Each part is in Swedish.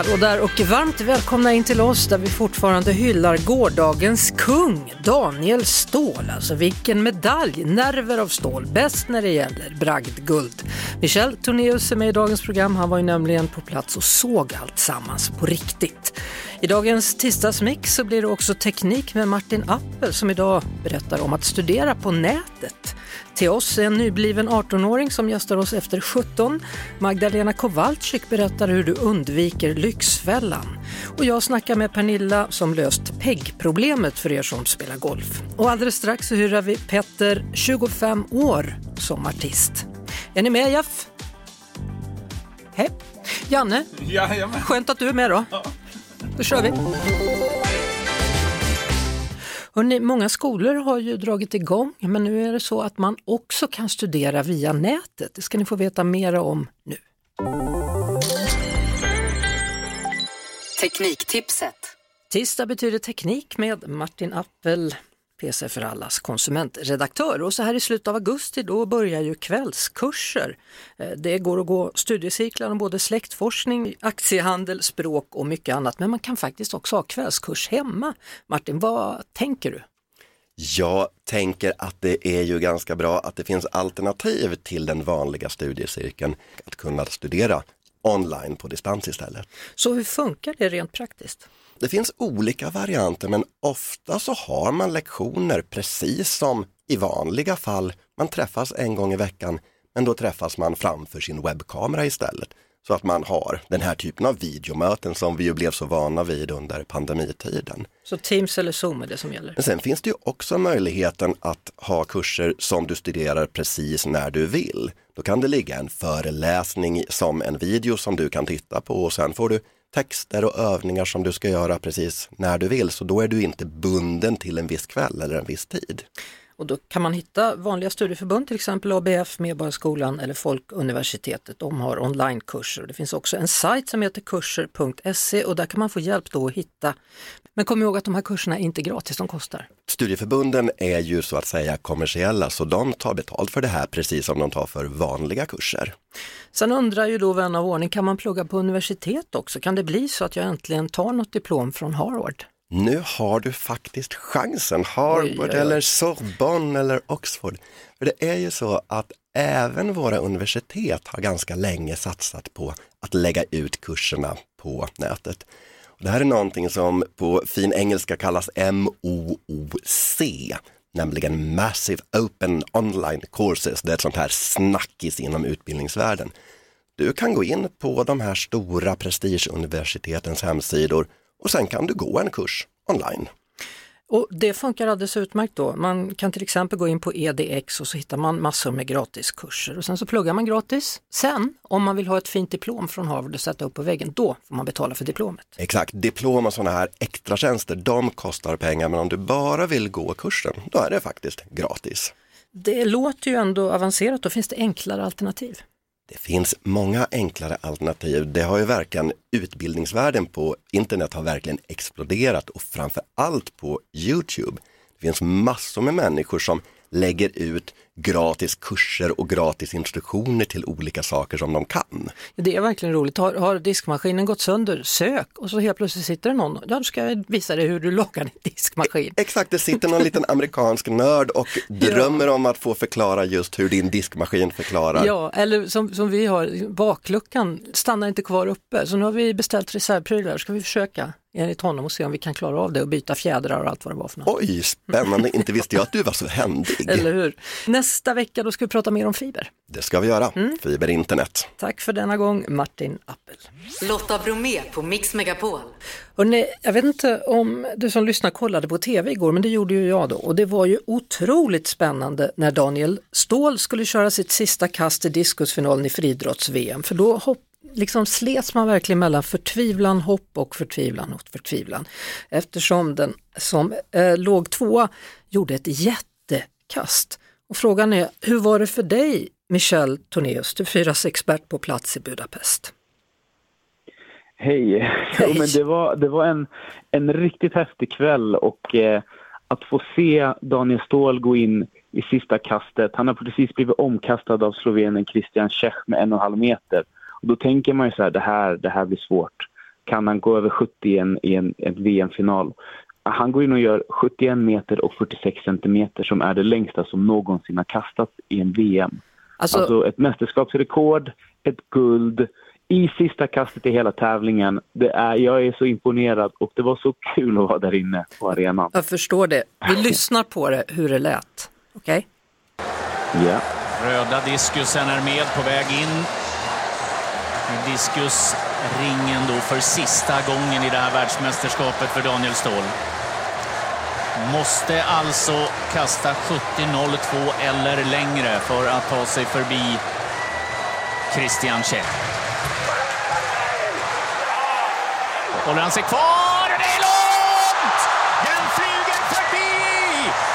Hallå där och varmt välkomna in till oss där vi fortfarande hyllar gårdagens kung, Daniel Ståhl. Alltså vilken medalj, nerver av stål, bäst när det gäller bragdguld. Michel Tornéus är med i dagens program, han var ju nämligen på plats och såg allt sammans på riktigt. I dagens tisdagsmix så blir det också teknik med Martin Appel som idag berättar om att studera på nätet. Till oss en nybliven 18-åring som gästar oss efter 17. Magdalena Kowalczyk berättar hur du undviker Lyxfällan. Och jag snackar med Pernilla som löst PEG-problemet för er som spelar golf. Och alldeles strax så hyrar vi Petter, 25 år, som artist. Är ni med Jeff? Hej! Janne, Jajamän. skönt att du är med då. Då kör vi! Hörrni, många skolor har ju dragit igång, men nu är det så att man också kan studera via nätet. Det ska ni få veta mer om nu. Tekniktipset. Tisdag betyder teknik med Martin Appel, PC för allas konsumentredaktör. Och så här i slutet av augusti då börjar ju kvällskurser. Eh, Det går att gå studiecirklar om både släktforskning, aktiehandel, språk och mycket annat. Men man kan faktiskt också ha kvällskurs hemma. Martin, vad tänker du? Jag tänker att det är ju ganska bra att det finns alternativ till den vanliga studiecirkeln. Att kunna studera online på distans istället. Så hur funkar det rent praktiskt? Det finns olika varianter men ofta så har man lektioner precis som i vanliga fall. Man träffas en gång i veckan men då träffas man framför sin webbkamera istället. Så att man har den här typen av videomöten som vi ju blev så vana vid under pandemitiden. Så Teams eller Zoom är det som gäller? Men sen finns det ju också möjligheten att ha kurser som du studerar precis när du vill. Då kan det ligga en föreläsning som en video som du kan titta på och sen får du texter och övningar som du ska göra precis när du vill. Så då är du inte bunden till en viss kväll eller en viss tid. Och då kan man hitta vanliga studieförbund, till exempel ABF, Medborgarskolan eller Folkuniversitetet. De har onlinekurser. Det finns också en sajt som heter kurser.se och där kan man få hjälp då att hitta. Men kom ihåg att de här kurserna är inte gratis, de kostar. Studieförbunden är ju så att säga kommersiella så de tar betalt för det här precis som de tar för vanliga kurser. Sen undrar ju då vän av ordning, kan man plugga på universitet också? Kan det bli så att jag äntligen tar något diplom från Harvard? Nu har du faktiskt chansen, Harvard Oj, oj, oj. eller Sorbonne eller Oxford. För det är ju så att även våra universitet har ganska länge satsat på att lägga ut kurserna på nätet. Det här är någonting som på fin engelska kallas MOOC, nämligen Massive Open Online Courses. Det är ett sånt här snackis inom utbildningsvärlden. Du kan gå in på de här stora prestigeuniversitetens hemsidor och sen kan du gå en kurs online. Och det funkar alldeles utmärkt då. Man kan till exempel gå in på EDX och så hittar man massor med gratiskurser och sen så pluggar man gratis. Sen om man vill ha ett fint diplom från Harvard och sätta upp på väggen, då får man betala för diplomet. Exakt, diplom och sådana här extra tjänster, de kostar pengar men om du bara vill gå kursen, då är det faktiskt gratis. Det låter ju ändå avancerat, då finns det enklare alternativ. Det finns många enklare alternativ. Det har ju verkligen, utbildningsvärlden på internet har verkligen exploderat och framför allt på Youtube. Det finns massor med människor som lägger ut gratis kurser och gratis instruktioner till olika saker som de kan. Det är verkligen roligt. Har, har diskmaskinen gått sönder, sök och så helt plötsligt sitter det någon. Ja, då ska jag visa dig hur du lagar din diskmaskin. Exakt, det sitter någon liten amerikansk nörd och drömmer om att få förklara just hur din diskmaskin förklarar. Ja, eller som, som vi har, bakluckan stannar inte kvar uppe. Så nu har vi beställt reservprylar, ska vi försöka? enligt honom och se om vi kan klara av det och byta fjädrar och allt vad det var för något. Oj, spännande, inte visste jag att du var så händig. Eller hur? Nästa vecka då ska vi prata mer om fiber. Det ska vi göra, fiberinternet. Tack för denna gång Martin Appel. Lotta Bromé på Mix Megapol. Hörrni, jag vet inte om du som lyssnar kollade på tv igår, men det gjorde ju jag då. Och det var ju otroligt spännande när Daniel Ståhl skulle köra sitt sista kast i diskusfinalen i friidrotts-VM. För då hopp, liksom slets man verkligen mellan förtvivlan, hopp och förtvivlan och förtvivlan. Eftersom den som eh, låg tvåa gjorde ett jättekast. Och frågan är, hur var det för dig Michel Tornéus, du fyras expert på plats i Budapest? Hej! Jo, men det var, det var en, en riktigt häftig kväll och eh, att få se Daniel Ståhl gå in i sista kastet. Han har precis blivit omkastad av slovenen Christian Czech med en och en halv meter. Och då tänker man ju så här, det här, det här blir svårt. Kan han gå över 70 i en, i en, en VM-final? Han går in och gör 71 meter och 46 centimeter som är det längsta som någonsin har kastats i en VM. Alltså- Alltså, ett mästerskapsrekord, ett guld i sista kastet i hela tävlingen. Det är, jag är så imponerad och det var så kul att vara där inne på arenan. Jag förstår det. Vi lyssnar på det, hur det lät. Okej? Ja. Röda diskusen är med på väg in i Ringen, då för sista gången i det här världsmästerskapet för Daniel Ståhl. Måste alltså kasta 70.02 eller längre för att ta sig förbi Christian Czech. Håller han sig kvar? Det är långt! Den flyger förbi!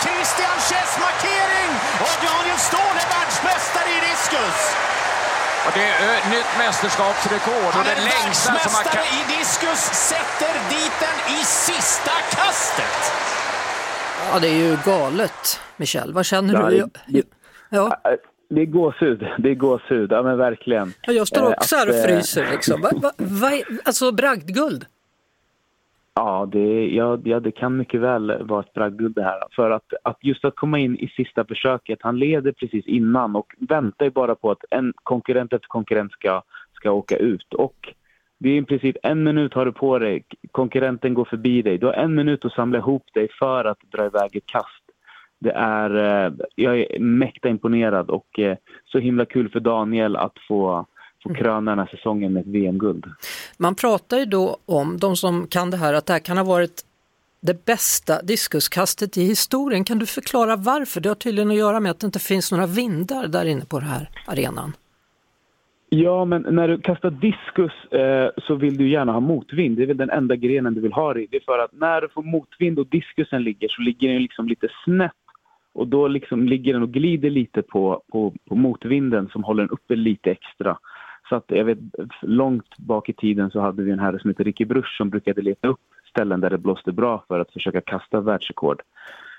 Christian Chess markering och Daniel Ståhl är världsmästare i diskus. Och det är ö, nytt mästerskapsrekord Han är världsmästare kan... i diskus, sätter dit den i sista kastet. Ja, det är ju galet, Michel. Vad känner Ja, du? det- Ja, Det är gåshud, det är gåshud, ja men verkligen. ja, jag står Eh, också här och eh, fryser liksom. Va, va, va, alltså bragdguld. Ja, det, ja, ja, det kan mycket väl vara ett bragdguld det här. För att, att just att komma in i sista försöket, han leder precis innan och väntar ju bara på att en konkurrent efter konkurrent ska, ska åka ut. Och det är i princip en minut har du på dig, konkurrenten går förbi dig. Du har en minut att samla ihop dig för att dra iväg ett kast. Det är, eh, jag är mäkta imponerad och eh, så himla kul för Daniel att få, få kröna den här säsongen med ett VM-guld. Man pratar ju då om, de som kan det här, att det här kan ha varit det bästa diskuskastet i historien. Kan du förklara varför? Det har tydligen att göra med att det inte finns några vindar där inne på den här arenan. Ja, men när du kastar diskus eh, så vill du gärna ha motvind. Det är väl den enda grenen du vill ha i. Det är för att när du får motvind och diskusen ligger så ligger den liksom lite snett och då liksom ligger den och glider lite på, på, på motvinden som håller den uppe lite extra. Så att jag vet, långt bak i tiden så hade vi en herre som heter Ricky Bruch som brukade leta upp ställen där det blåste bra för att försöka kasta världsrekord.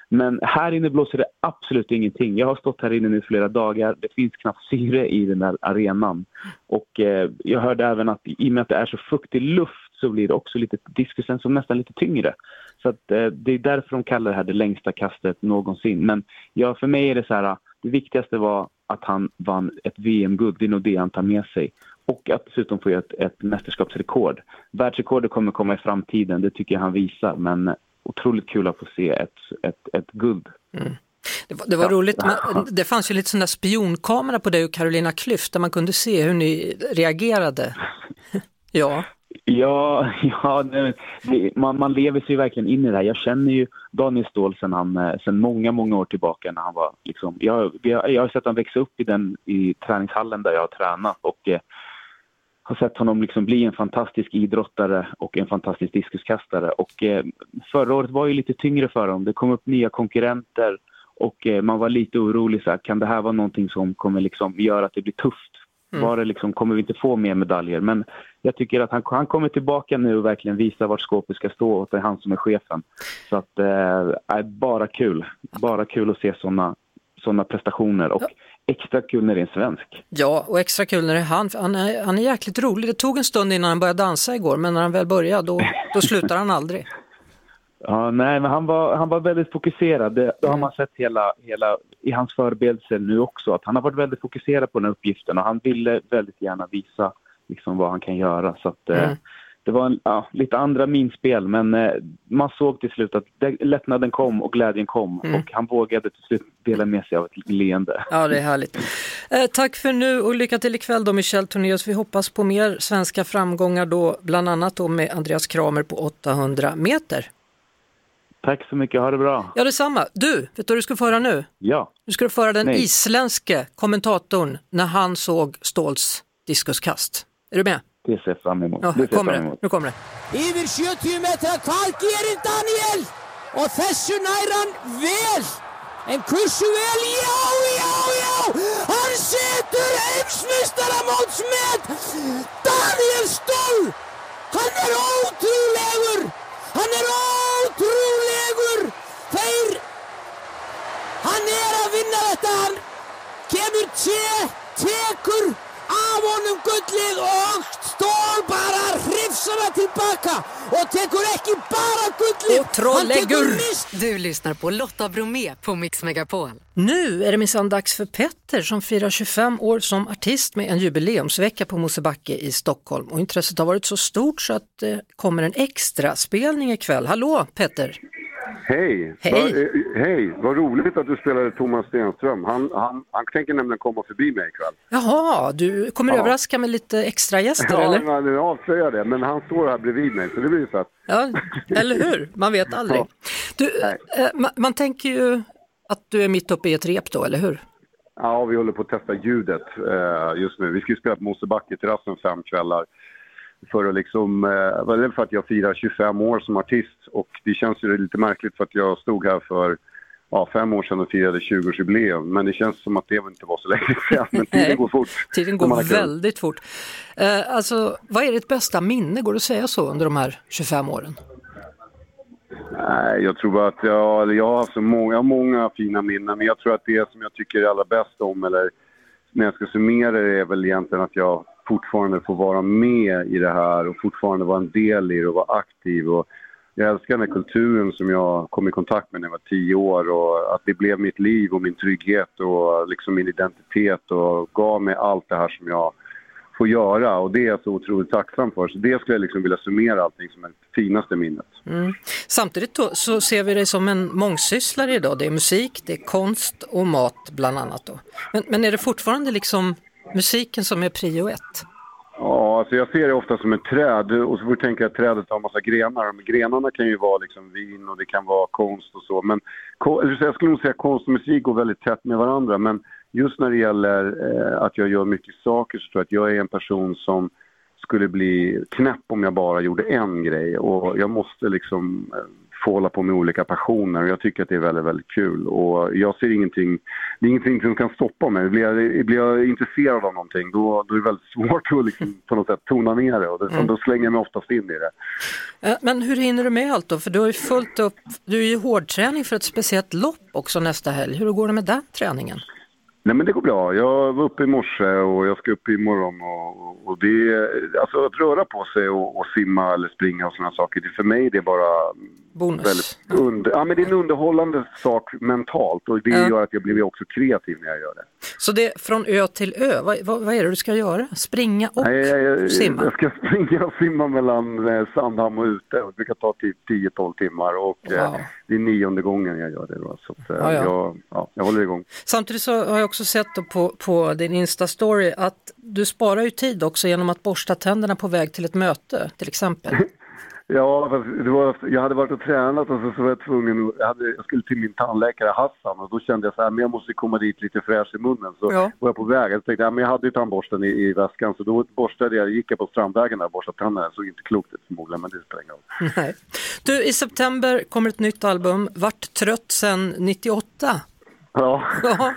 Men här inne blåser det absolut ingenting. Jag har stått här inne nu flera dagar. Det finns knappt syre i den där arenan. Och eh, jag hörde även att i och med att det är så fuktig luft så blir det också lite diskusen som nästan lite tyngre. Så att, eh, det är därför de kallar det här det längsta kastet någonsin. Men ja, för mig är det så här, det viktigaste var att han vann ett VM-guld. Det är nog det han tar med sig. Och att dessutom få ett, ett mästerskapsrekord. Världsrekordet kommer komma i framtiden, det tycker jag han visar. Men otroligt kul att få se ett, ett, ett guld. Det var, det var Ja. roligt, men det fanns ju lite sån där spionkamera på dig och Carolina Klüft där man kunde se hur ni reagerade. ja, Ja, ja det, det, man, man lever sig ju verkligen in i det här. Jag känner ju Daniel Ståhl sen han, eh, sen många, många år tillbaka. När han var, liksom, jag, jag, jag har sett honom växa upp i, den, i träningshallen där jag har tränat och eh, har sett honom liksom bli en fantastisk idrottare och en fantastisk diskuskastare. Och, eh, förra året var ju lite tyngre för honom. Det kom upp nya konkurrenter och eh, man var lite orolig. Så här, kan det här vara någonting som kommer liksom göra att det blir tufft? Var det liksom, kommer vi inte få mer medaljer? Men jag tycker att han, han kommer tillbaka nu och verkligen visar vart skåpet ska stå och det är han som är chefen. Så att, eh, är bara kul. Bara kul att se sådana såna prestationer och extra kul när det är en svensk. ja, och extra kul när det är han, han är, han är jäkligt rolig. Det tog en stund innan han började dansa igår, men när han väl började då, då slutar han aldrig. Ja, nej, men han var, han var väldigt fokuserad. Det, det har man sett hela, hela, i hans förberedelser nu också. Att han har varit väldigt fokuserad på den här uppgiften och han ville väldigt gärna visa liksom, vad han kan göra. Så att, eh, Mm. det var en, ja, lite andra minspel, men eh, man såg till slut att det, lättnaden kom och glädjen kom Mm. och han vågade till slut dela med sig av ett leende. Ja, det är härligt. Eh, tack för nu och lycka till ikväll då Michel Tornéus. Vi hoppas på mer svenska framgångar då, bland annat då med Andreas Kramer på 800 meter. Tack så mycket, ha det bra. Ja, detsamma. Du, vet du vad du ska få höra nu? Ja, Nu ska du få höra den Nej. isländske kommentatorn när han såg Ståhls diskuskast. Är du med? det ser jag fram emot. Ja, det kommer fram det. Nu kommer det. Yfir 70 metra, hvað gerir Daniel? Og þessu nær hann vel. En hversu vel? Já, já, já! Lyssnar på Lotta Bromé på Mix Megapol. Nu är det minsann dags för Petter som firar 25 år som artist med en jubileumsvecka på Mosebacke i Stockholm. Och intresset har varit så stort så att det kommer en extra spelning ikväll. Hallå Petter! Hej! Hej. Eh, hej! Vad roligt att du spelade Thomas Stenström. Han, han, han tänker nämligen komma förbi mig ikväll. Jaha, du kommer Ja. överraska med lite extra gäster Ja, eller? men nu avslöjar det, men han står här bredvid mig så det blir fett. Ja, eller hur? Man vet aldrig. Ja. Du, eh, man, man tänker ju att du är mitt uppe i ett rep då, eller hur? Ja, vi håller på att testa ljudet eh, just nu. Vi ska ju spela på Mosebacke-terrassen fem kvällar. För att liksom, eh, för att jag firar 25 år som artist och det känns ju lite märkligt för att jag stod här för ja, fem år sedan och firade 20-årsjubileum. Men det känns som att det inte var så länge sedan. Men tiden går fort. Tiden går väldigt fort. Eh, alltså, vad är ditt bästa minne, går det att säga så, under de här 25 åren? Nej, jag tror bara att jag, jag har haft så många, många fina minnen, men jag tror att det som jag tycker är allra bäst om, eller när jag ska summera det, är väl egentligen att jag fortfarande får vara med i det här och fortfarande vara en del i det och vara aktiv. Och jag älskar den här kulturen som jag kom i kontakt med när jag var tio år och att det blev mitt liv och min trygghet och liksom min identitet och gav mig allt det här som jag får göra och det är jag så otroligt tacksam för. Så det skulle jag liksom vilja summera allting som är det finaste minnet. Mm. Samtidigt då, så ser vi dig som en mångsysslare idag. Det är musik, det är konst och mat bland annat. Då. Men, men är det fortfarande liksom musiken som är prio ett? Ja, alltså jag ser det ofta som ett träd och så får du tänka att trädet har en massa grenar. Men grenarna kan ju vara liksom vin och det kan vara konst och så. Men jag skulle nog säga att konst och musik går väldigt tätt med varandra. Men just när det gäller eh, att jag gör mycket saker så tror jag att jag är en person som skulle bli knäpp om jag bara gjorde en grej. Och jag måste liksom eh, få hålla på med olika passioner och jag tycker att det är väldigt, väldigt kul. Och jag ser ingenting, det är ingenting som kan stoppa mig. Blir jag, blir jag intresserad av någonting då, då är det väldigt svårt att liksom, på något sätt tona ner det och det, Mm. då slänger jag mig oftast in i det. Eh, Men hur hinner du med allt då? För du har ju fullt upp, du är ju hårdträning för ett speciellt lopp också nästa helg. Hur går det med den träningen? Nej men det går bra. Jag var uppe i morse och jag ska upp imorgon och, och det, alltså att röra på sig och, och simma eller springa och sådana saker, det, för mig det är bara Bonus. väldigt under, ja men det är en underhållande sak mentalt och det Ja. gör att jag blir också kreativ när jag gör det. Så det är från ö till ö, vad, vad, vad är det du ska göra? Springa och Nej, jag, jag, simma? jag ska springa och simma mellan eh, Sandhamn och ute och det brukar ta typ 10-12 timmar och eh, Wow. Det är nionde gången jag gör det då. Så att, eh, Ja, ja. Jag, ja, jag håller igång. Samtidigt så har jag också sett på, på din Insta-story att du sparar ju tid också genom att borsta tänderna på väg till ett möte till exempel. Ja, det var, jag hade varit och tränat och så, så var jag tvungen, jag, hade, jag skulle till min tandläkare Hassan och då kände jag så här, men jag måste komma dit lite fräsch i munnen. Så Ja. var jag på väg, jag tänkte, ja, men jag hade ju tandborsten i, i väskan så då borstade jag, gick jag på Strandvägen där och borstade tänderna. Det såg inte klokt ut förmodligen, men det spelar ingen roll. Nej. Du, i september kommer ett nytt album, Vart trött sen 98. Ja. Ja.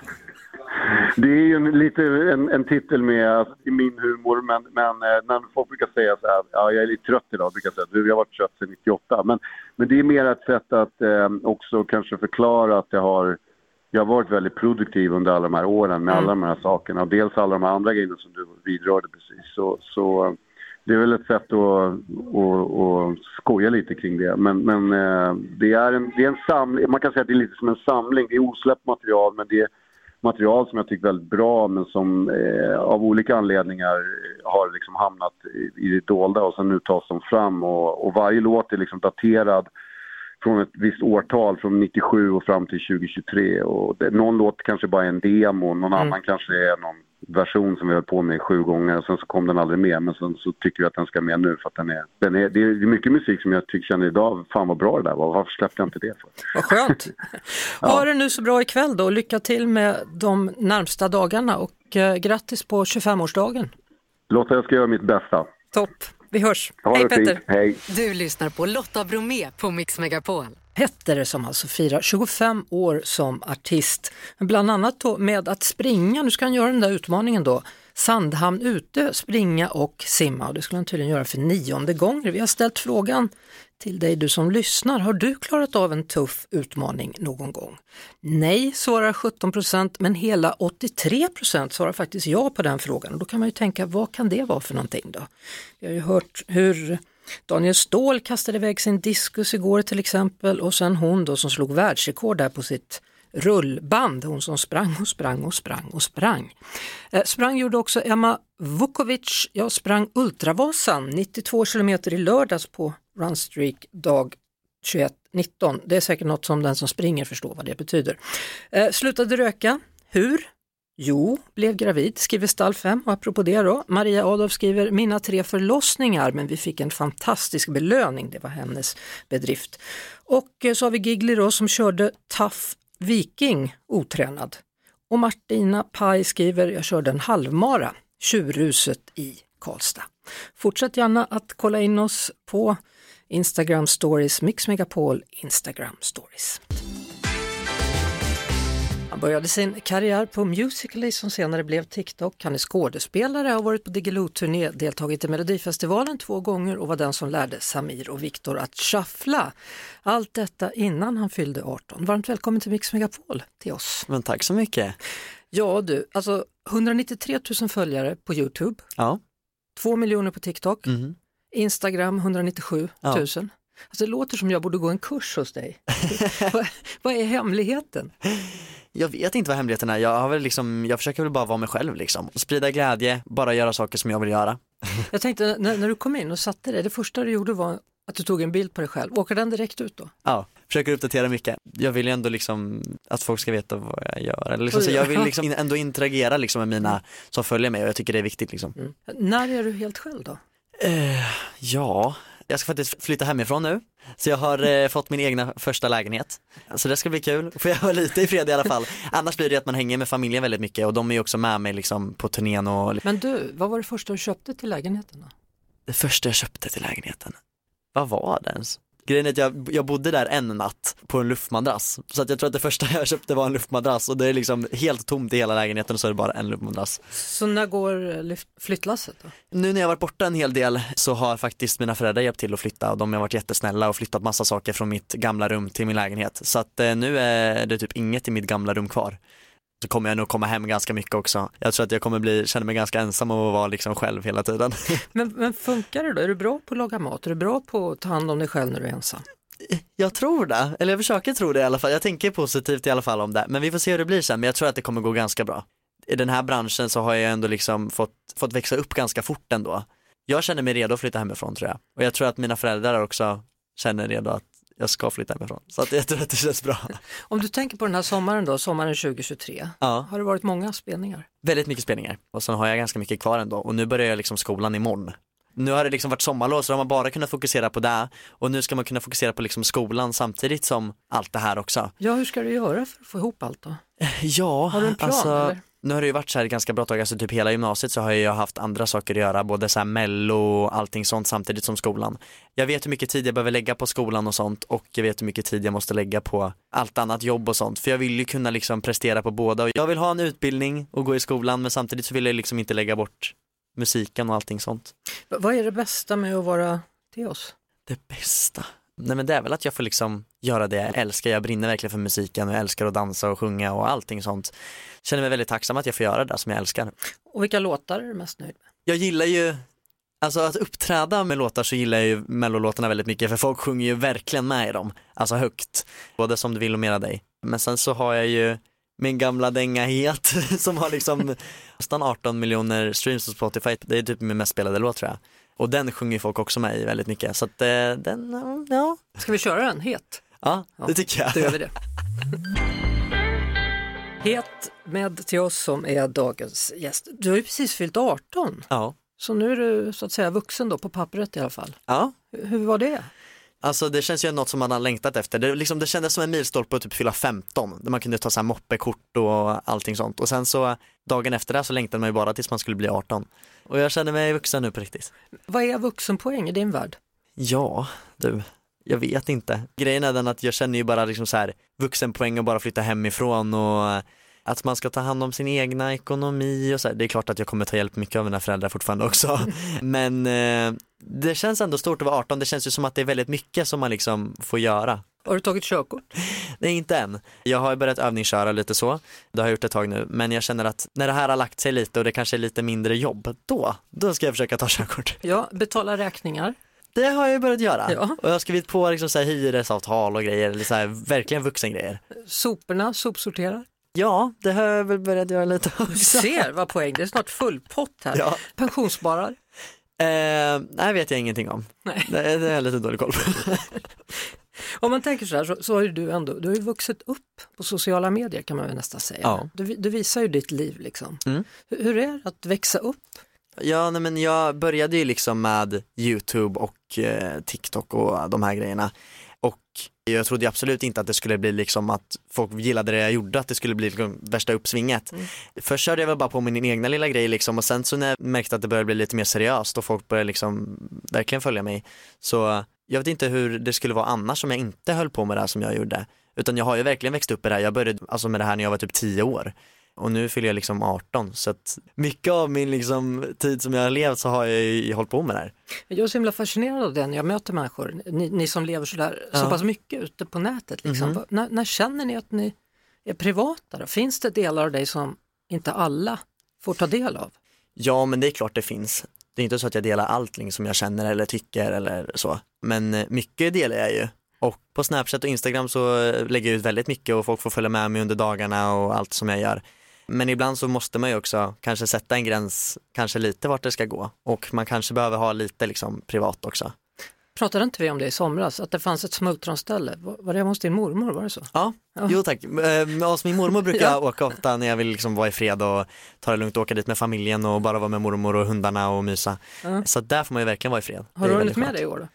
Det är ju en, lite en, en titel med alltså, i min humor, men, men eh, när folk brukar säga så här, ja jag är lite trött idag, brukar jag säga, du jag har varit trött sedan 98. Men, men det är mer ett sätt att eh, också kanske förklara att jag har, jag har varit väldigt produktiv under alla de här åren med Mm. alla de här sakerna. Och dels alla de här andra grejerna som du vidrörde precis. Så, så det är väl ett sätt att, att, att skoja lite kring det. Men, men eh, det, är en, det är en samling, man kan säga att det är lite som en samling. Det är osläppt material men det är material som jag tycker väldigt bra men som eh, av olika anledningar har liksom hamnat i, i det dolda och sen nu tas de fram och, och varje låt är liksom daterad från ett visst årtal, från 97 och fram till 2023. Och det, någon låt kanske bara är en demo, någon Mm. annan kanske är någon version som vi höll på med sju gånger och sen så kom den aldrig med. Men sen så tycker vi att den ska med nu för att den är, den är det är mycket musik som jag tycker känner idag, fan vad bra det där var, varför släppte jag inte det för? Vad skönt. Ha det nu så bra ikväll då och lycka till med de närmsta dagarna och eh, grattis på 25-årsdagen. Lotta, jag ska göra mitt bästa. Topp, vi hörs. Ha Hej Petter! hej! Du lyssnar på Lotta Bromé på Mix Megapol. Petter som alltså firar 25 år som artist. Bland annat då med att springa, nu ska han göra den där utmaningen då, Sandhamn ute, springa och simma och det skulle han tydligen göra för nionde gången. Vi har ställt frågan till dig du som lyssnar, har du klarat av en tuff utmaning någon gång? Nej, svarar 17 procent, men hela 83 procent svarar faktiskt ja på den frågan och då kan man ju tänka, vad kan det vara för någonting då? Vi har ju hört hur Daniel Ståhl kastade iväg sin diskus igår till exempel och sen hon då som slog världsrekord där på sitt rullband, hon som sprang och sprang och sprang och sprang. Eh, sprang gjorde också Emma Vukovic, jag sprang Ultravasan 92 kilometer i lördags på Runstreak dag 21.19. Det är säkert något som den som springer förstår vad det betyder. Eh, slutade röka, hur? Jo, blev gravid, skriver Stall 5 och apropå det då, Maria Adolf skriver mina tre förlossningar men vi fick en fantastisk belöning, det var hennes bedrift. Och eh, så har vi Gigli då som körde Tough Viking otränad. Och Martina Paj skriver jag körde en halvmara, Tjurhuset i Karlstad. Fortsätt gärna att kolla in oss på Instagram stories, Mix Megapol Instagram stories. Han började sin karriär på Musical.ly som senare blev TikTok. Han är skådespelare, har varit på Diggiloo-turné, deltagit i Melodifestivalen två gånger och var den som lärde Samir och Viktor att shuffla. Allt detta innan han fyllde 18. Varmt välkommen till Mix Megapol till oss. Men tack så mycket. Ja du, alltså 193 000 följare på Youtube, Ja. 2 miljoner på TikTok, Mhm. Instagram 197 000. Ja. Alltså det låter som jag borde gå en kurs hos dig. vad, vad är hemligheten? Jag vet inte vad hemligheten är, jag, har väl liksom, jag försöker väl bara vara mig själv liksom. Sprida glädje, bara göra saker som jag vill göra. Jag tänkte när, när du kom in och satte dig, det första du gjorde var att du tog en bild på dig själv. Åker den direkt ut då? Ja, försöker uppdatera mycket. Jag vill ju ändå liksom att folk ska veta vad jag gör. Liksom, så jag vill liksom ändå interagera liksom med mina som följer mig och jag tycker det är viktigt liksom. När är du helt själv då? Eh, ja, jag ska faktiskt flytta hemifrån nu. Så jag har eh, fått min egna första lägenhet. Så det ska bli kul, får jag vara lite i fred i alla fall. Annars blir det att man hänger med familjen väldigt mycket och de är ju också med mig liksom på turnén och Men du, vad var det första du köpte till lägenheten? Då? det första jag köpte till lägenheten, vad var det ens? Grejen är att jag, jag bodde där en natt på en luftmadrass. Så att jag tror att det första jag köpte var en luftmadrass och det är liksom helt tomt i hela lägenheten och så är det bara en luftmadrass. Så när går flyttlasset då? Nu när jag varit borta en hel del så har faktiskt mina föräldrar hjälpt till att flytta och de har varit jättesnälla och flyttat massa saker från mitt gamla rum till min lägenhet. Så att eh, nu är det typ inget i mitt gamla rum kvar. Så kommer jag nog komma hem ganska mycket också. Jag tror att jag kommer bli, känna mig ganska ensam och vara liksom själv hela tiden. Men, men funkar det då? Är du bra på att laga mat? Är du bra på att ta hand om dig själv när du är ensam? Jag tror det, eller jag försöker tro det i alla fall. Jag tänker positivt i alla fall om det, men vi får se hur det blir sen. Men jag tror att det kommer gå ganska bra. I den här branschen så har jag ändå liksom fått, fått växa upp ganska fort ändå. Jag känner mig redo att flytta hemifrån tror jag. Och jag tror att mina föräldrar också känner redo att jag ska flytta hemifrån. Så att jag tror att det känns bra. Om du tänker på den här sommaren då, sommaren 2023. Ja. Har det varit många spelningar? Väldigt mycket spelningar och sen har jag ganska mycket kvar ändå och nu börjar jag liksom skolan imorgon. Nu har det liksom varit sommarlov så då har man bara kunnat fokusera på det och nu ska man kunna fokusera på liksom skolan samtidigt som allt det här också. Ja, hur ska du göra för att få ihop allt då? Ja, Har du en plan, alltså, eller? Nu har det ju varit så här ganska bra tag, alltså typ hela gymnasiet så har jag haft andra saker att göra, både så här mello och allting sånt samtidigt som skolan. Jag vet hur mycket tid jag behöver lägga på skolan och sånt och jag vet hur mycket tid jag måste lägga på allt annat jobb och sånt, för jag vill ju kunna liksom prestera på båda. Och Jag vill ha en utbildning och gå i skolan men samtidigt så vill jag liksom inte lägga bort musiken och allting sånt. Vad är det bästa med att vara oss? Det bästa? Nej men det är väl att jag får liksom göra det jag älskar, jag brinner verkligen för musiken och jag älskar att dansa och sjunga och allting sånt. Känner mig väldigt tacksam att jag får göra det som jag älskar. Och vilka låtar är du mest nöjd med? Jag gillar ju, alltså att uppträda med låtar så gillar jag ju mellolåtarna väldigt mycket för folk sjunger ju verkligen med i dem, alltså högt. Både som du vill och mera dig. Men sen så har jag ju min gamla dänga Het som har liksom nästan 18 miljoner streams på Spotify. Det är typ min mest spelade låt tror jag. Och den sjunger folk också med i väldigt mycket. Så att eh, den, ja. Ska vi köra den het? Ja, det tycker jag. Då gör vi det. Het med till oss som är dagens gäst. Du har ju precis fyllt 18. Ja. Så nu är du så att säga vuxen då på pappret i alla fall. Ja. Hur var det? Alltså det känns ju något som man har längtat efter. Det, liksom, det kändes som en milstolpe att typ fylla 15, där man kunde ta så här moppekort och allting sånt. Och sen så dagen efter det så längtade man ju bara tills man skulle bli 18. Och jag känner mig vuxen nu på riktigt. Vad är vuxenpoäng i din värld? Ja, du, jag vet inte. Grejen är den att jag känner ju bara liksom så här vuxenpoäng och bara flytta hemifrån och att man ska ta hand om sin egna ekonomi och så här. Det är klart att jag kommer ta hjälp mycket av mina föräldrar fortfarande också. Men eh, det känns ändå stort att vara 18. Det känns ju som att det är väldigt mycket som man liksom får göra. Har du tagit körkort? Nej, inte än. Jag har börjat övningsköra lite så. Det har jag gjort ett tag nu. Men jag känner att när det här har lagt sig lite och det kanske är lite mindre jobb, då, då ska jag försöka ta körkort. Ja, betala räkningar. Det har jag börjat göra. Ja. Och jag har skrivit på liksom så här hyresavtal och grejer, eller så här, verkligen vuxengrejer. Soporna, sopsorterar. Ja, det har jag väl börjat göra lite också. Du ser vad poäng, det är snart full pott här. Ja. Pensionssparar. Eh, nej, vet jag ingenting om. Nej. Det, det är jag lite dålig koll på. Om man tänker så här så, så har ju du ändå, du har ju vuxit upp på sociala medier kan man väl nästan säga. Ja. Du, du visar ju ditt liv liksom. Mm. Hur, hur är det att växa upp? Ja, nej, men jag började ju liksom med YouTube och eh, TikTok och de här grejerna. Och jag trodde absolut inte att det skulle bli liksom att folk gillade det jag gjorde, att det skulle bli liksom värsta uppsvinget. Mm. Först körde jag väl bara på min egna lilla grej liksom och sen så när jag märkte att det började bli lite mer seriöst och folk började liksom verkligen följa mig. Så jag vet inte hur det skulle vara annars om jag inte höll på med det här som jag gjorde. Utan jag har ju verkligen växt upp i det här, jag började alltså med det här när jag var typ 10 år. Och nu fyller jag liksom 18 så att mycket av min liksom tid som jag har levt så har jag ju hållit på med det här. Jag är så himla fascinerad av det när jag möter människor, ni, ni som lever så Ja. pass mycket ute på nätet. Liksom. Vad- När, när känner ni att ni är privata? Då? Finns det delar av dig som inte alla får ta del av? Ja men det är klart det finns. Det är inte så att jag delar allting som jag känner eller tycker eller så. Men eh, mycket delar jag ju. Och på Snapchat och Instagram så eh, lägger jag ut väldigt mycket och folk får följa med mig under dagarna och allt som jag gör. Men ibland så måste man ju också kanske sätta en gräns, kanske lite vart det ska gå. Och man kanske behöver ha lite liksom privat också. Pratade inte vi om det i somras, att det fanns ett smultronställe? Var, det hos din mormor, var det så? Ja, jo tack. Eh, Hos min mormor brukar jag åka ofta när jag vill liksom vara i fred och ta det lugnt och åka dit med familjen och bara vara med mormor och hundarna och mysa. Ja. Så där får man ju verkligen vara i fred. Har du hunnit med det i år? Då?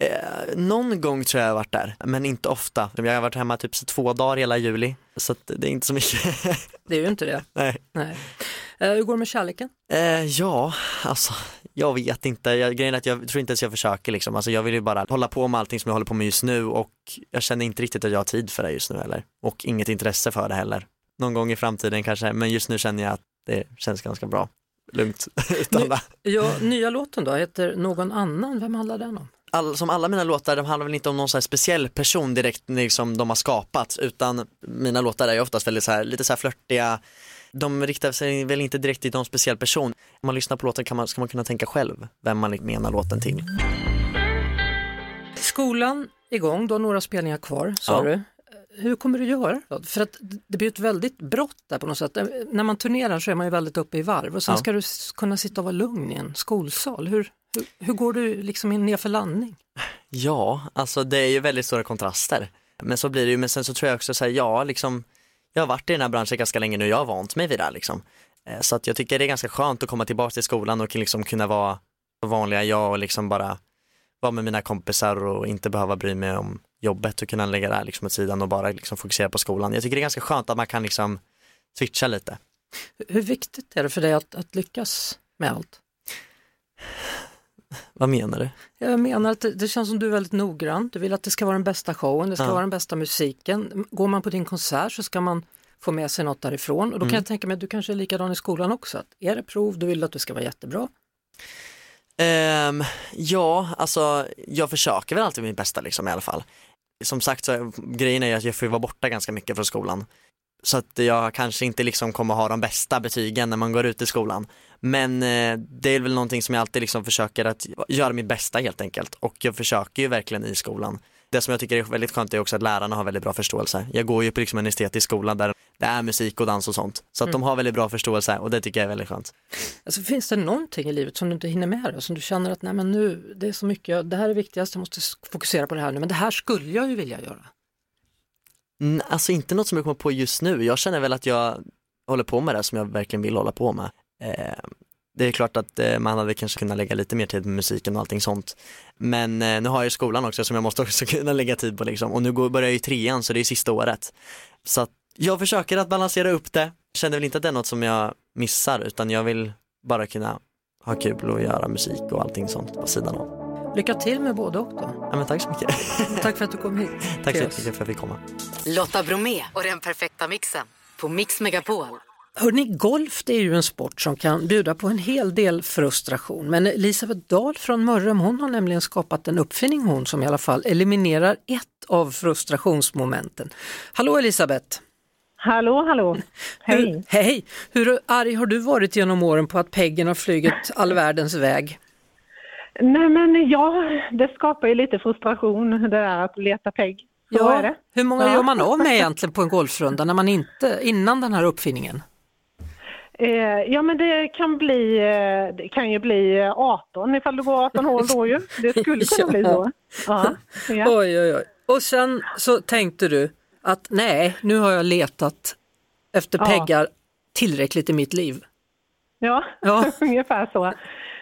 Eh, någon gång tror jag jag har varit där, men inte ofta. Jag har varit hemma typ så två dagar hela juli, så det är inte så mycket. Det är ju inte det. Nej. Nej. Eh, hur går det med kärleken? Eh, ja, alltså jag vet inte. Jag, grejen är att jag tror inte ens jag försöker liksom. Alltså, jag vill ju bara hålla på med allting som jag håller på med just nu och jag känner inte riktigt att jag har tid för det just nu heller. Och inget intresse för det heller. Någon gång i framtiden kanske, men just nu känner jag att det känns ganska bra. Lugnt, utan det. Ja, nya låten då, heter Någon annan, vem handlar den om? All, som alla mina låtar, de handlar väl inte om någon så speciell person direkt liksom de har skapat, utan mina låtar är ju oftast väldigt så här, lite så här flörtiga, de riktar sig väl inte direkt till någon speciell person. Om man lyssnar på låten kan man, ska man kunna tänka själv vem man menar låten till. Skolan igång, du har några spelningar kvar sa Ja. du. Hur kommer du göra? För att det blir ett väldigt brott där på något sätt. När man turnerar så är man ju väldigt uppe i varv och sen Ja. ska du kunna sitta och vara lugn i en skolsal. Hur, hur, hur går du liksom in ner för landning? Ja, alltså det är ju väldigt stora kontraster. Men så blir det ju, men sen så tror jag också så här, ja liksom, jag har varit i den här branschen ganska länge nu, jag har vant mig vid det här liksom. Eh, Så att jag tycker det är ganska skönt att komma tillbaka till skolan och liksom kunna vara vanliga jag och liksom bara vara med mina kompisar och inte behöva bry mig om jobbet och kunna lägga det här liksom åt sidan och bara liksom fokusera på skolan. Jag tycker det är ganska skönt att man kan liksom switcha lite. Hur viktigt är det för dig att, att lyckas med allt? Vad menar du? Jag menar att det, det känns som du är väldigt noggrann. Du vill att det ska vara den bästa showen, det ska Ja. vara den bästa musiken. Går man på din konsert så ska man få med sig något därifrån och då kan Mm. jag tänka mig att du kanske är likadan i skolan också. Att är det prov, då vill du att det ska vara jättebra. Ehm, ja, alltså jag försöker väl alltid mitt bästa liksom i alla fall. Som sagt så grejen är att jag får vara borta ganska mycket från skolan. Så att jag kanske inte liksom kommer ha de bästa betygen när man går ut i skolan. Men eh, det är väl någonting som jag alltid liksom försöker att göra mitt bästa helt enkelt. Och jag försöker ju verkligen i skolan. Det som jag tycker är väldigt skönt är också att lärarna har väldigt bra förståelse. Jag går ju på liksom en estetisk skola där det är musik och dans och sånt. Så att Mm. de har väldigt bra förståelse och det tycker jag är väldigt skönt. Alltså, finns det någonting i livet som du inte hinner med då? Som du känner att nej men nu, det är så mycket, det här är viktigast, jag måste fokusera på det här nu, men det här skulle jag ju vilja göra. Mm, alltså inte något som jag kommer på just nu. Jag känner väl att jag håller på med det som jag verkligen vill hålla på med. Eh, det är klart att eh, man hade kanske kunnat lägga lite mer tid på musiken och allting sånt. Men eh, nu har jag ju skolan också som jag måste också kunna lägga tid på liksom. Och nu går, börjar jag ju trean så det är sista året. Så att jag försöker att balansera upp det. Känner väl inte att det är något som jag missar utan jag vill bara kunna ha kul och göra musik och allting sånt på sidan av. Lycka till med både och då. Ja men tack så mycket. Tack för att du kom hit. tack så mycket för att jag fick komma. Lotta Bromé och den perfekta mixen på Mix Megapol. Hörrni, golf det är ju en sport som kan bjuda på en hel del frustration. Men Elisabeth Dahl från Mörrum hon har nämligen skapat en uppfinning hon som i alla fall eliminerar ett av frustrationsmomenten. Hallå Elisabeth! Hallå, hallå! Hej! Hur, hej! Hur arg har du varit genom åren på att Peggen har flugit all världens väg? Nej men ja, det skapar ju lite frustration det där att leta pegg. Så är det. Hur många Ja. gör man av med egentligen på en golfrunda när man inte, innan den här uppfinningen? Eh, ja men det kan bli, eh, det kan ju bli eh, 18 ifall du går 18 hål då ju. Det skulle kunna bli så. Ja. Ja. Oj, oj, oj. Och sen så tänkte du att nej, nu har jag letat efter Ja. peggar tillräckligt i mitt liv. Ja, Ja. ungefär så.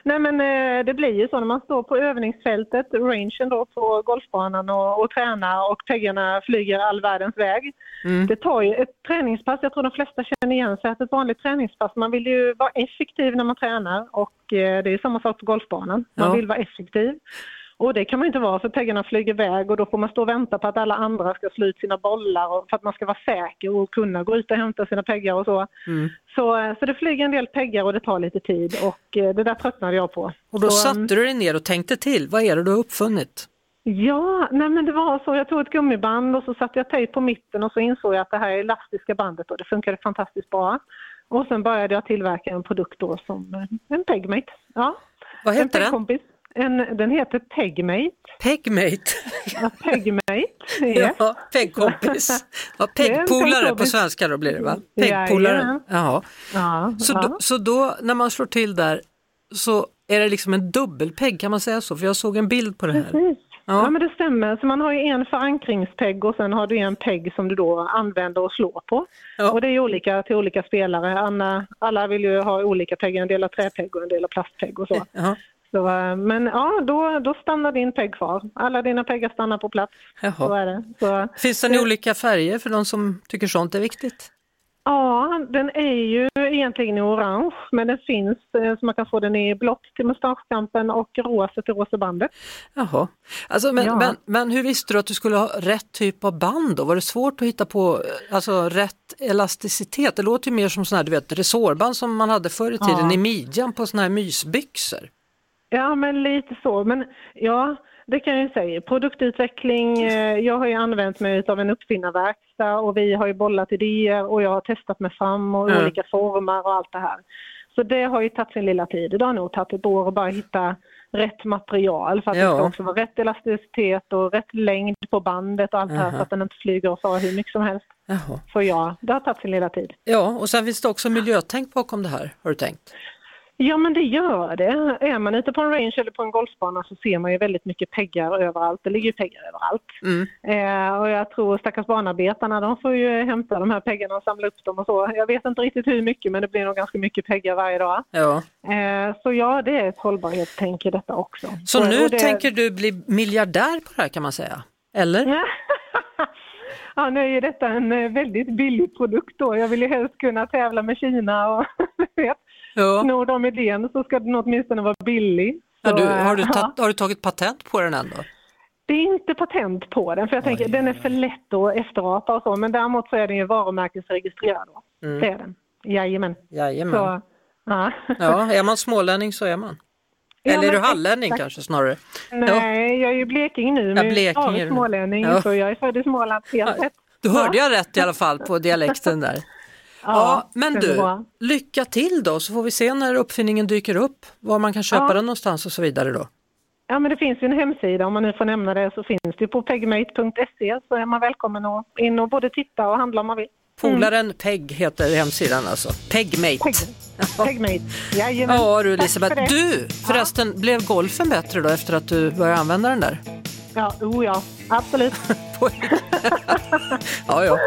Nej men eh, det blir ju så när man står på övningsfältet, rangen då på golfbanan och, och tränar och peggarna flyger all världens väg. Mm. Det tar ju ett träningspass, jag tror de flesta känner igen sig att ett vanligt träningspass, man vill ju vara effektiv när man tränar och eh, det är samma sak på golfbanan. Man Ja. vill vara effektiv. Och det kan man inte vara för peggarna flyger iväg och då får man stå och vänta på att alla andra ska slå ut sina bollar och för att man ska vara säker och kunna gå ut och hämta sina peggar och så. Mm. Så, eh, så det flyger en del peggar och det tar lite tid och eh, det där tröttnade jag på. Och då så, mm, satte du dig ner och tänkte till, vad är det du har uppfunnit? Ja, nej men det var så. Jag tog ett gummiband och så satte jag tejp på mitten och så insåg jag att det här är elastiska bandet och det funkade fantastiskt bra. Och sen började jag tillverka en produkt då som en Pegmate. Ja. Vad heter den? Pegkompis. En, den heter Pegmate. Pegmate? Ja, Pegmate. Ja. Ja, peggkompis. Ja, peggpolare på svenska då blir det va? Peggpolare. Jaha. Ja, Så, ja. då, så då när man slår till där så är det liksom en dubbelpegg, kan man säga så? För jag såg en bild på det här. Precis. Ja. men det stämmer. Så man har ju en förankringspegg och sen har du en pegg som du då använder och slår på. Och det är olika till olika spelare. Anna, alla vill ju ha olika peggar, en del har träpegg och en del har plastpegg och så. Jaha. Så eh, men ja, då, då stannar din pegg kvar. Alla dina peggar stannar på plats. Så är det. Så, Finns den i olika färger för de som tycker sånt är viktigt? Ja, den är ju egentligen i orange, men den finns eh, så man kan få den i blått till mustaschkampen och rosa till rosa bandet. Jaha. Alltså, men, Ja. men, men hur visste du att du skulle ha rätt typ av band då? Var det svårt att hitta på eh, alltså, rätt elasticitet? Det låter ju mer som sådana här, du vet, resårband som man hade förr i tiden Ja. i midjan på sådana här mysbyxor. Ja, men lite så. Men ja, det kan jag ju säga. Produktutveckling, eh, jag har ju använt mig av en uppfinnarverkstad och vi har ju bollat idéer och jag har testat mig fram och Mm. olika former och allt det här. Så det har ju tagit sin lilla tid. Det har nog tagit ett år att bara hitta rätt material för att det Ja. ska också vara rätt elasticitet och rätt längd på bandet och allt det här så att den inte flyger och far hur mycket som helst. Jaha. Så ja, det har tagit sin lilla tid. Ja, och sen finns det också miljötänk bakom det här, har du tänkt? Ja, men det gör det. Är man ute på en range eller på en golfbana så ser man ju väldigt mycket peggar överallt. Det ligger ju peggar överallt. Mm. Eh, och jag tror stackars banarbetarna, de får ju hämta de här peggarna och samla upp dem och så. Jag vet inte riktigt hur mycket, men det blir nog ganska mycket peggar varje dag. Ja. Eh, så ja, det är ett hållbarhetstänk i detta också. Så Och- nu och det... tänker du bli miljardär på det här kan man säga? Eller? Ja, nu är ju detta en eh, väldigt billig produkt då. Jag vill ju helst kunna tävla med Kina och vet, Ja. snor de idén så ska den åtminstone vara billig. Ja, Så, du, eh, har, du ja. tagit, har du tagit patent på den ändå? Det är inte patent på den, för jag tänker den är för lätt att efterapa och så, men däremot så är den ju varumärkesregistrerad. Mm. Det är den. Jajamän. Jajamän. Så, ja. Ja, är man smålänning så är man. Ja, Eller är du hallänning exakt. kanske snarare? Nej, jag är ju bleking nu, Ja, men Blekinge jag är du. smålänning, Ja. så jag är född i Småland helt rätt. Då hörde jag rätt i alla fall på dialekten där. Ja, men du, lycka till då så får vi se när uppfinningen dyker upp, var man kan köpa Ja. den någonstans och så vidare då. Ja, men det finns ju en hemsida, om man nu får nämna det, så finns det på pegmate.se så är man välkommen att in och både titta och handla om man vill. Polaren Peg heter hemsidan alltså. Pegmate. Peg, Pegmate, jajamän. Ja du för Elisabeth. det. Du, förresten, blev golfen bättre då efter att du började använda den där? Ja, oh ja, absolut. Ja, ja.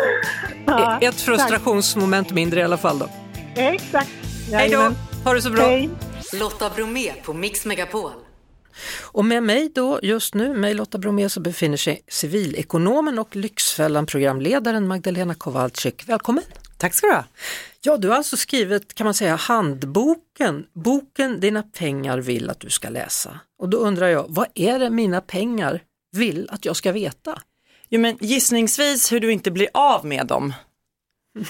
Ja, Ett frustrationsmoment mindre i alla fall då. Exakt. Hej då, ha det så bra. Hej. Lotta Bromé på Mix Megapol. Och med mig då just nu, mig Lotta Bromé, så befinner sig civilekonomen och Lyxfällan-programledaren Magdalena Kowalczyk. Välkommen! Tack ska du ha. Ja, du har alltså skrivit, kan man säga, handboken, boken Dina pengar vill att du ska läsa. Och då undrar jag, vad är det mina pengar vill att jag ska veta? Jo, men gissningsvis hur du inte blir av med dem.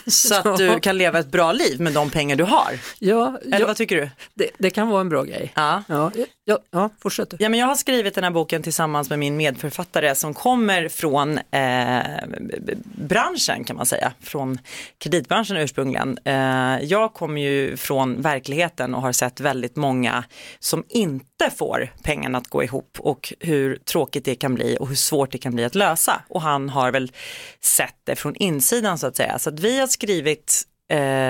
Så att du kan leva ett bra liv med de pengar du har. Ja, Eller ja, vad tycker du? det, det kan vara en bra grej. Ja. Ja, ja, ja fortsätt du. Ja, men jag har skrivit den här boken tillsammans med min medförfattare som kommer från eh, branschen kan man säga, från kreditbranschen ursprungligen. Eh, jag kommer ju från verkligheten och har sett väldigt många som inte får pengarna att gå ihop och hur tråkigt det kan bli och hur svårt det kan bli att lösa. Och han har väl sett det från insidan så att säga. Så att vi har skrivit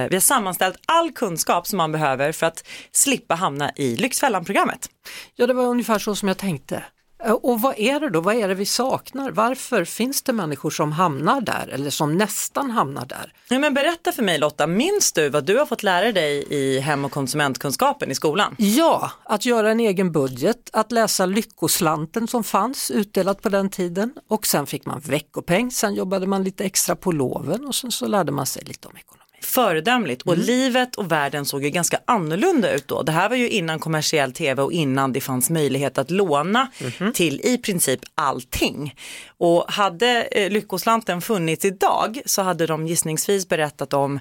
vi har sammanställt all kunskap som man behöver för att slippa hamna i Lyxfällan-programmet. Ja, det var ungefär så som jag tänkte. Eh, Och vad är det då? Vad är det vi saknar? Varför finns det människor som hamnar där eller som nästan hamnar där? Ja, men berätta för mig Lotta, minns du vad du har fått lära dig i hem och konsumentkunskapen i skolan? Ja, att göra en egen budget, att läsa Lyckoslanten som fanns utdelat på den tiden och sen fick man veckopeng, sen jobbade man lite extra på loven och sen så lärde man sig lite om ekonomi. Föredömligt och livet och världen såg ju ganska annorlunda ut då. Det här var ju innan kommersiell tv och innan det fanns möjlighet att låna till i princip allting. Och hade eh, Lyckoslanten funnits idag så hade de gissningsvis berättat om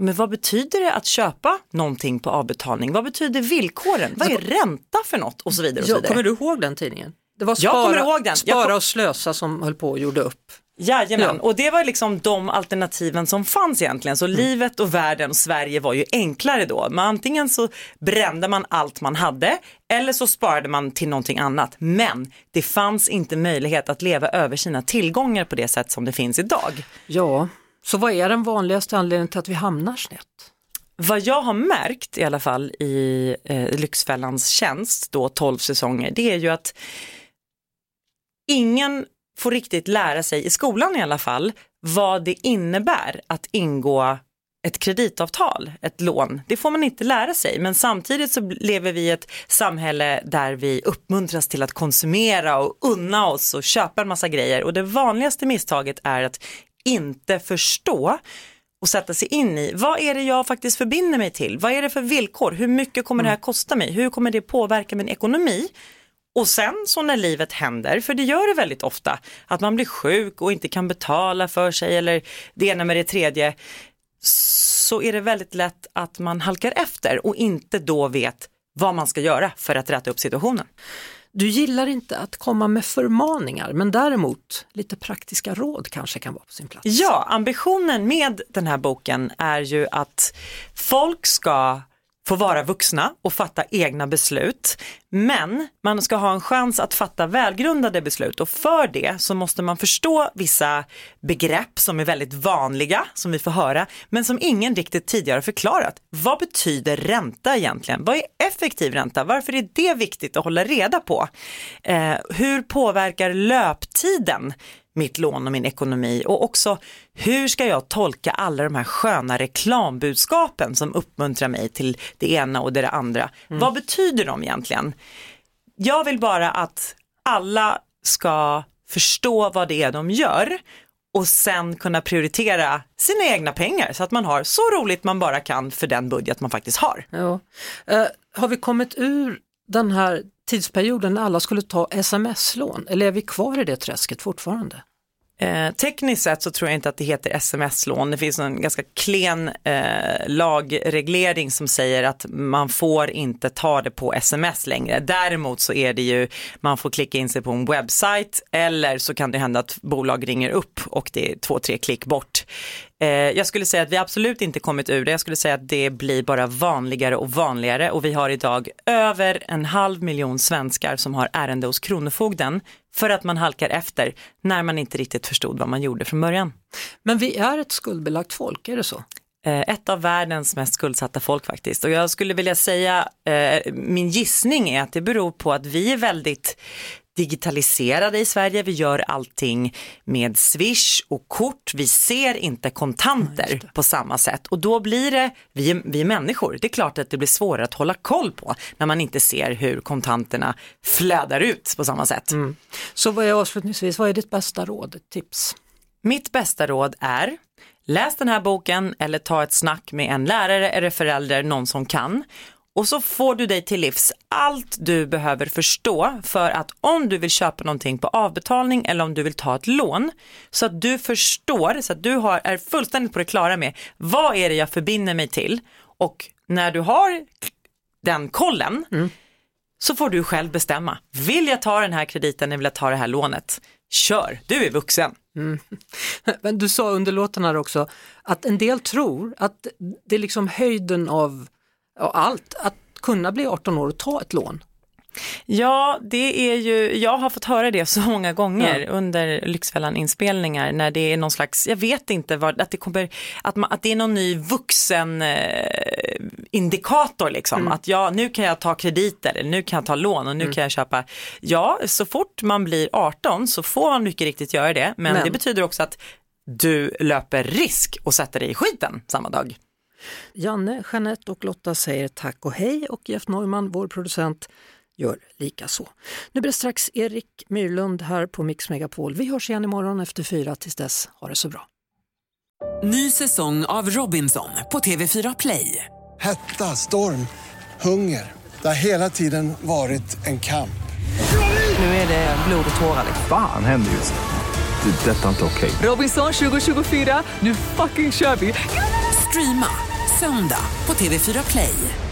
men vad betyder det att köpa någonting på avbetalning? Vad betyder villkoren? Vad är ränta för något? Och så vidare. Och så vidare. kommer du ihåg den tidningen? Det var Jag Spara, kommer ihåg den. Jag spara och slösa som höll på och gjorde upp. Jajamän, Ja. och det var liksom de alternativen som fanns egentligen. Så livet och världen och Sverige var ju enklare då. Men antingen så brände man allt man hade eller så sparade man till någonting annat. Men det fanns inte möjlighet att leva över sina tillgångar på det sätt som det finns idag. Ja, så vad är den vanligaste anledningen till att vi hamnar snett? Vad jag har märkt i alla fall i eh, Lyxfällans tjänst, då 12 säsonger, det är ju att ingen får riktigt lära sig, i skolan i alla fall, vad det innebär att ingå ett kreditavtal, ett lån. Det får man inte lära sig, men samtidigt så lever vi i ett samhälle där vi uppmuntras till att konsumera och unna oss och köpa en massa grejer. Och det vanligaste misstaget är att inte förstå och sätta sig in i vad är det jag faktiskt förbinder mig till? Vad är det för villkor? Hur mycket kommer det här kosta mig? Hur kommer det påverka min ekonomi? Och sen så när livet händer, för det gör det väldigt ofta, att man blir sjuk och inte kan betala för sig eller det ena med det tredje, så är det väldigt lätt att man halkar efter och inte då vet vad man ska göra för att rätta upp situationen. Du gillar inte att komma med förmaningar men däremot lite praktiska råd kanske kan vara på sin plats. Ja, ambitionen med den här boken är ju att folk ska få vara vuxna och fatta egna beslut. Men man ska ha en chans att fatta välgrundade beslut och för det så måste man förstå vissa begrepp som är väldigt vanliga, som vi får höra, men som ingen riktigt tidigare förklarat. Vad betyder ränta egentligen? Vad är effektiv ränta? Varför är det viktigt att hålla reda på? Eh, hur påverkar löptiden mitt lån och min ekonomi och också hur ska jag tolka alla de här sköna reklambudskapen som uppmuntrar mig till det ena och det andra. Vad betyder de egentligen? Jag vill bara att alla ska förstå vad det är de gör och sen kunna prioritera sina egna pengar så att man har så roligt man bara kan för den budget man faktiskt har. Ja. Eh, har vi kommit ur den här tidsperioden när alla skulle ta sms-lån eller är vi kvar i det träsket fortfarande? Eh, tekniskt sett så tror jag inte att det heter sms-lån. Det finns en ganska klen eh, lagreglering som säger att man får inte ta det på sms längre. Däremot så är det ju, man får klicka in sig på en webbsajt eller så kan det hända att bolag ringer upp och det är två, tre klick bort. Eh, jag skulle säga att vi absolut inte kommit ur det. Jag skulle säga att det blir bara vanligare och vanligare och vi har idag över en halv miljon svenskar som har ärende hos Kronofogden för att man halkar efter när man inte riktigt förstod vad man gjorde från början. Men vi är ett skuldbelagt folk, är det så? Eh, ett av världens mest skuldsatta folk faktiskt. Och jag skulle vilja säga, eh, min gissning är att det beror på att vi är väldigt digitaliserade i Sverige. Vi gör allting med Swish och kort. Vi ser inte kontanter på samma sätt och då blir det, vi är, vi är människor, det är klart att det blir svårare att hålla koll på när man inte ser hur kontanterna flödar ut på samma sätt. Mm. Så vad är avslutningsvis, vad är ditt bästa råd, tips? Mitt bästa råd är Läs den här boken eller ta ett snack med en lärare eller förälder, någon som kan. Och så får du dig till livs allt du behöver förstå för att om du vill köpa någonting på avbetalning eller om du vill ta ett lån så att du förstår, så att du har, är fullständigt på det klara med vad är det jag förbinder mig till och när du har den kollen mm. så får du själv bestämma. Vill jag ta den här krediten eller vill jag ta det här lånet? Kör, du är vuxen. Mm. Men du sa under låten här också att en del tror att det är liksom höjden av allt, att kunna bli 18 år och ta ett lån. Ja, det är ju, jag har fått höra det så många gånger ja. under Lyxfällan inspelningar när det är någon slags, jag vet inte vad, att det kommer, att, man, att det är någon ny vuxen eh, indikator liksom, mm. att ja, nu kan jag ta krediter, nu kan jag ta lån och nu mm. kan jag köpa, ja, så fort man blir 18 så får man mycket riktigt göra det, men, men. det betyder också att du löper risk och sätter dig i skiten samma dag. Janne, Jeanette och Lotta säger tack och hej och Jeff Neumann, vår producent, gör lika så. Nu blir det strax Erik Myrlund här på Mix Megapol. Vi hörs igen imorgon efter fyra. Tills dess, ha det så bra. Ny säsong av Robinson på TV4 Play. Hetta, storm, hunger. Det har hela tiden varit en kamp. Nu är det blod och tårar. Fan händer just det. det detta är inte okej. Okay. Robinson 2024, nu fucking kör vi. Streama söndag på TV4 Play.